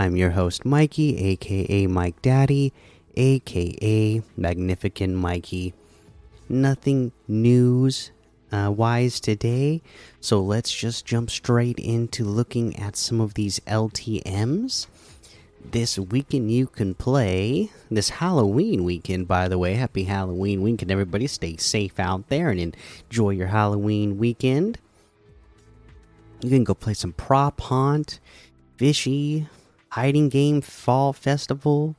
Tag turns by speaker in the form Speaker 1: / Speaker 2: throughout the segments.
Speaker 1: I'm your host, Mikey, aka Mike Daddy, aka Magnificent Mikey. Nothing news uh, wise today, so let's just jump straight into looking at some of these LTMs this weekend you can play this halloween weekend by the way. Happy halloween weekend everybody. Stay safe out there and enjoy your halloween weekend. You can go play some prop hunt fishy hiding game fall festival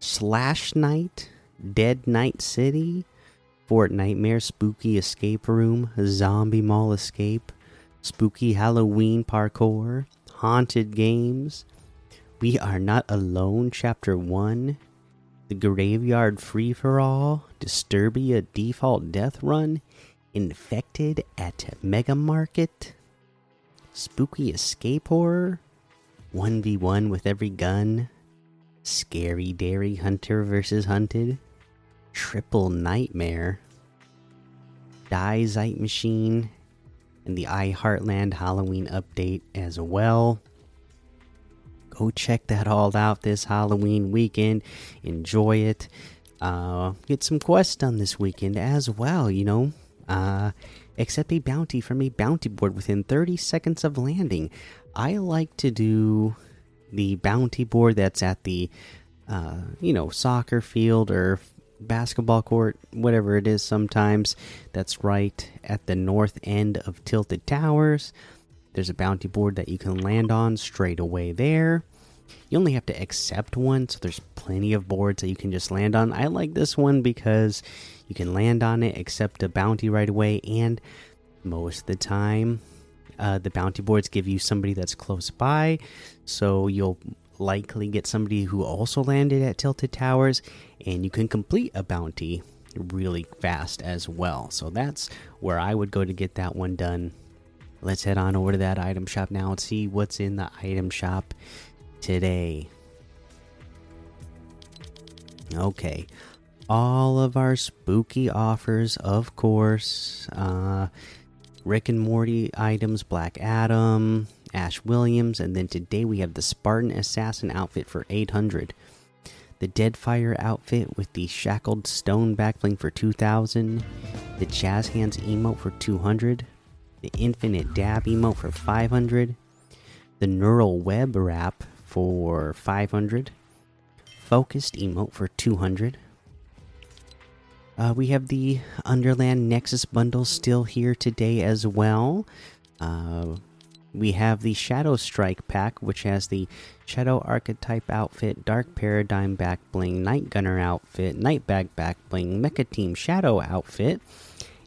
Speaker 1: slash night dead night city fort nightmare spooky escape room zombie mall escape spooky halloween parkour haunted games we Are Not Alone, Chapter 1, The Graveyard Free for All, Disturbia Default Death Run, Infected at Mega Market, Spooky Escape Horror, 1v1 with every gun, Scary Dairy Hunter versus Hunted, Triple Nightmare, Die Zeit Machine, and the iHeartland Halloween update as well go check that all out this Halloween weekend. Enjoy it. Uh, get some quests done this weekend as well, you know. Uh, accept a bounty from a bounty board within 30 seconds of landing. I like to do the bounty board that's at the, uh, you know, soccer field or basketball court, whatever it is, sometimes. That's right at the north end of Tilted Towers. There's a bounty board that you can land on straight away there. You only have to accept one, so there's plenty of boards that you can just land on. I like this one because you can land on it, accept a bounty right away, and most of the time, uh, the bounty boards give you somebody that's close by, so you'll likely get somebody who also landed at Tilted Towers, and you can complete a bounty really fast as well. So that's where I would go to get that one done. Let's head on over to that item shop now and see what's in the item shop today. Okay. All of our spooky offers, of course. Uh, Rick and Morty items, Black Adam, Ash Williams, and then today we have the Spartan Assassin outfit for 800. The Deadfire outfit with the Shackled Stone backbling for 2000. The Jazz Hands emote for 200 the Infinite Dab emote for 500, the Neural Web wrap for 500, Focused emote for 200. Uh, we have the Underland Nexus bundle still here today as well. Uh, we have the Shadow Strike pack, which has the Shadow Archetype outfit, Dark Paradigm back bling, Night Gunner outfit, Night Bag back bling, Mecha Team Shadow outfit,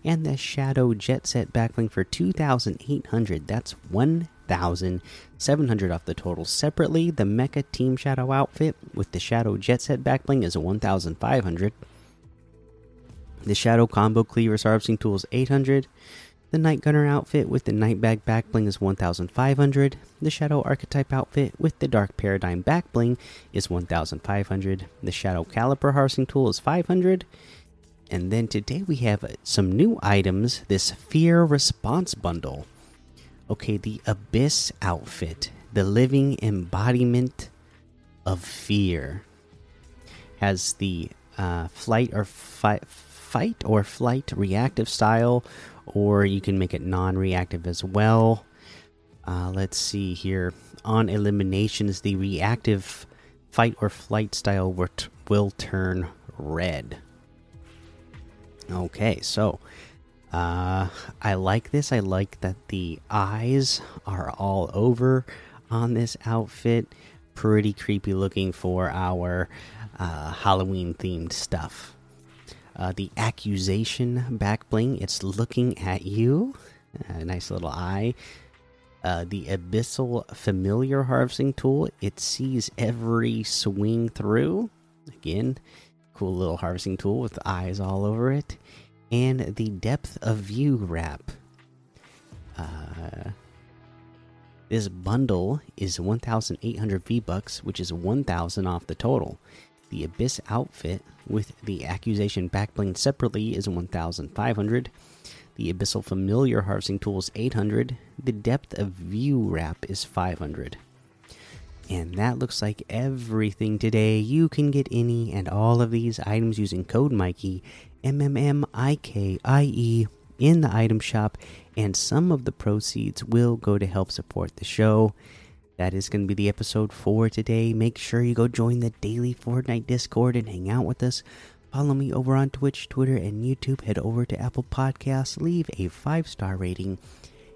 Speaker 1: and the Shadow Jet Set back bling for 2,800. That's 1,700 off the total. Separately, the Mecha Team Shadow outfit with the Shadow Jet Set backbling is 1,500. The Shadow Combo Cleaver's Harvesting Tool is 800. The Night Gunner outfit with the Night Bag backbling is 1,500. The Shadow Archetype outfit with the Dark Paradigm backbling is 1,500. The Shadow Caliper Harvesting Tool is 500. And then today we have some new items this Fear Response Bundle. Okay, the Abyss outfit, the living embodiment of fear, has the uh, flight or fight, fight or flight reactive style, or you can make it non reactive as well. Uh, let's see here. On eliminations, the reactive fight or flight style will turn red. Okay, so uh, I like this. I like that the eyes are all over on this outfit. Pretty creepy looking for our uh, Halloween themed stuff. Uh, the accusation back bling, it's looking at you. A nice little eye. Uh, the Abyssal Familiar Harvesting Tool. It sees every swing through. Again, cool little harvesting tool with eyes all over it. And the Depth of View wrap. Uh, this bundle is 1,800 V bucks, which is 1,000 off the total. The Abyss outfit with the Accusation backbling separately is 1,500. The Abyssal Familiar Harvesting Tool is 800. The Depth of View wrap is 500. And that looks like everything today. You can get any and all of these items using code Mikey, M M M I K I E, in the item shop, and some of the proceeds will go to help support the show. That is going to be the episode for today. Make sure you go join the daily Fortnite Discord and hang out with us. Follow me over on Twitch, Twitter, and YouTube. Head over to Apple Podcasts, leave a five star rating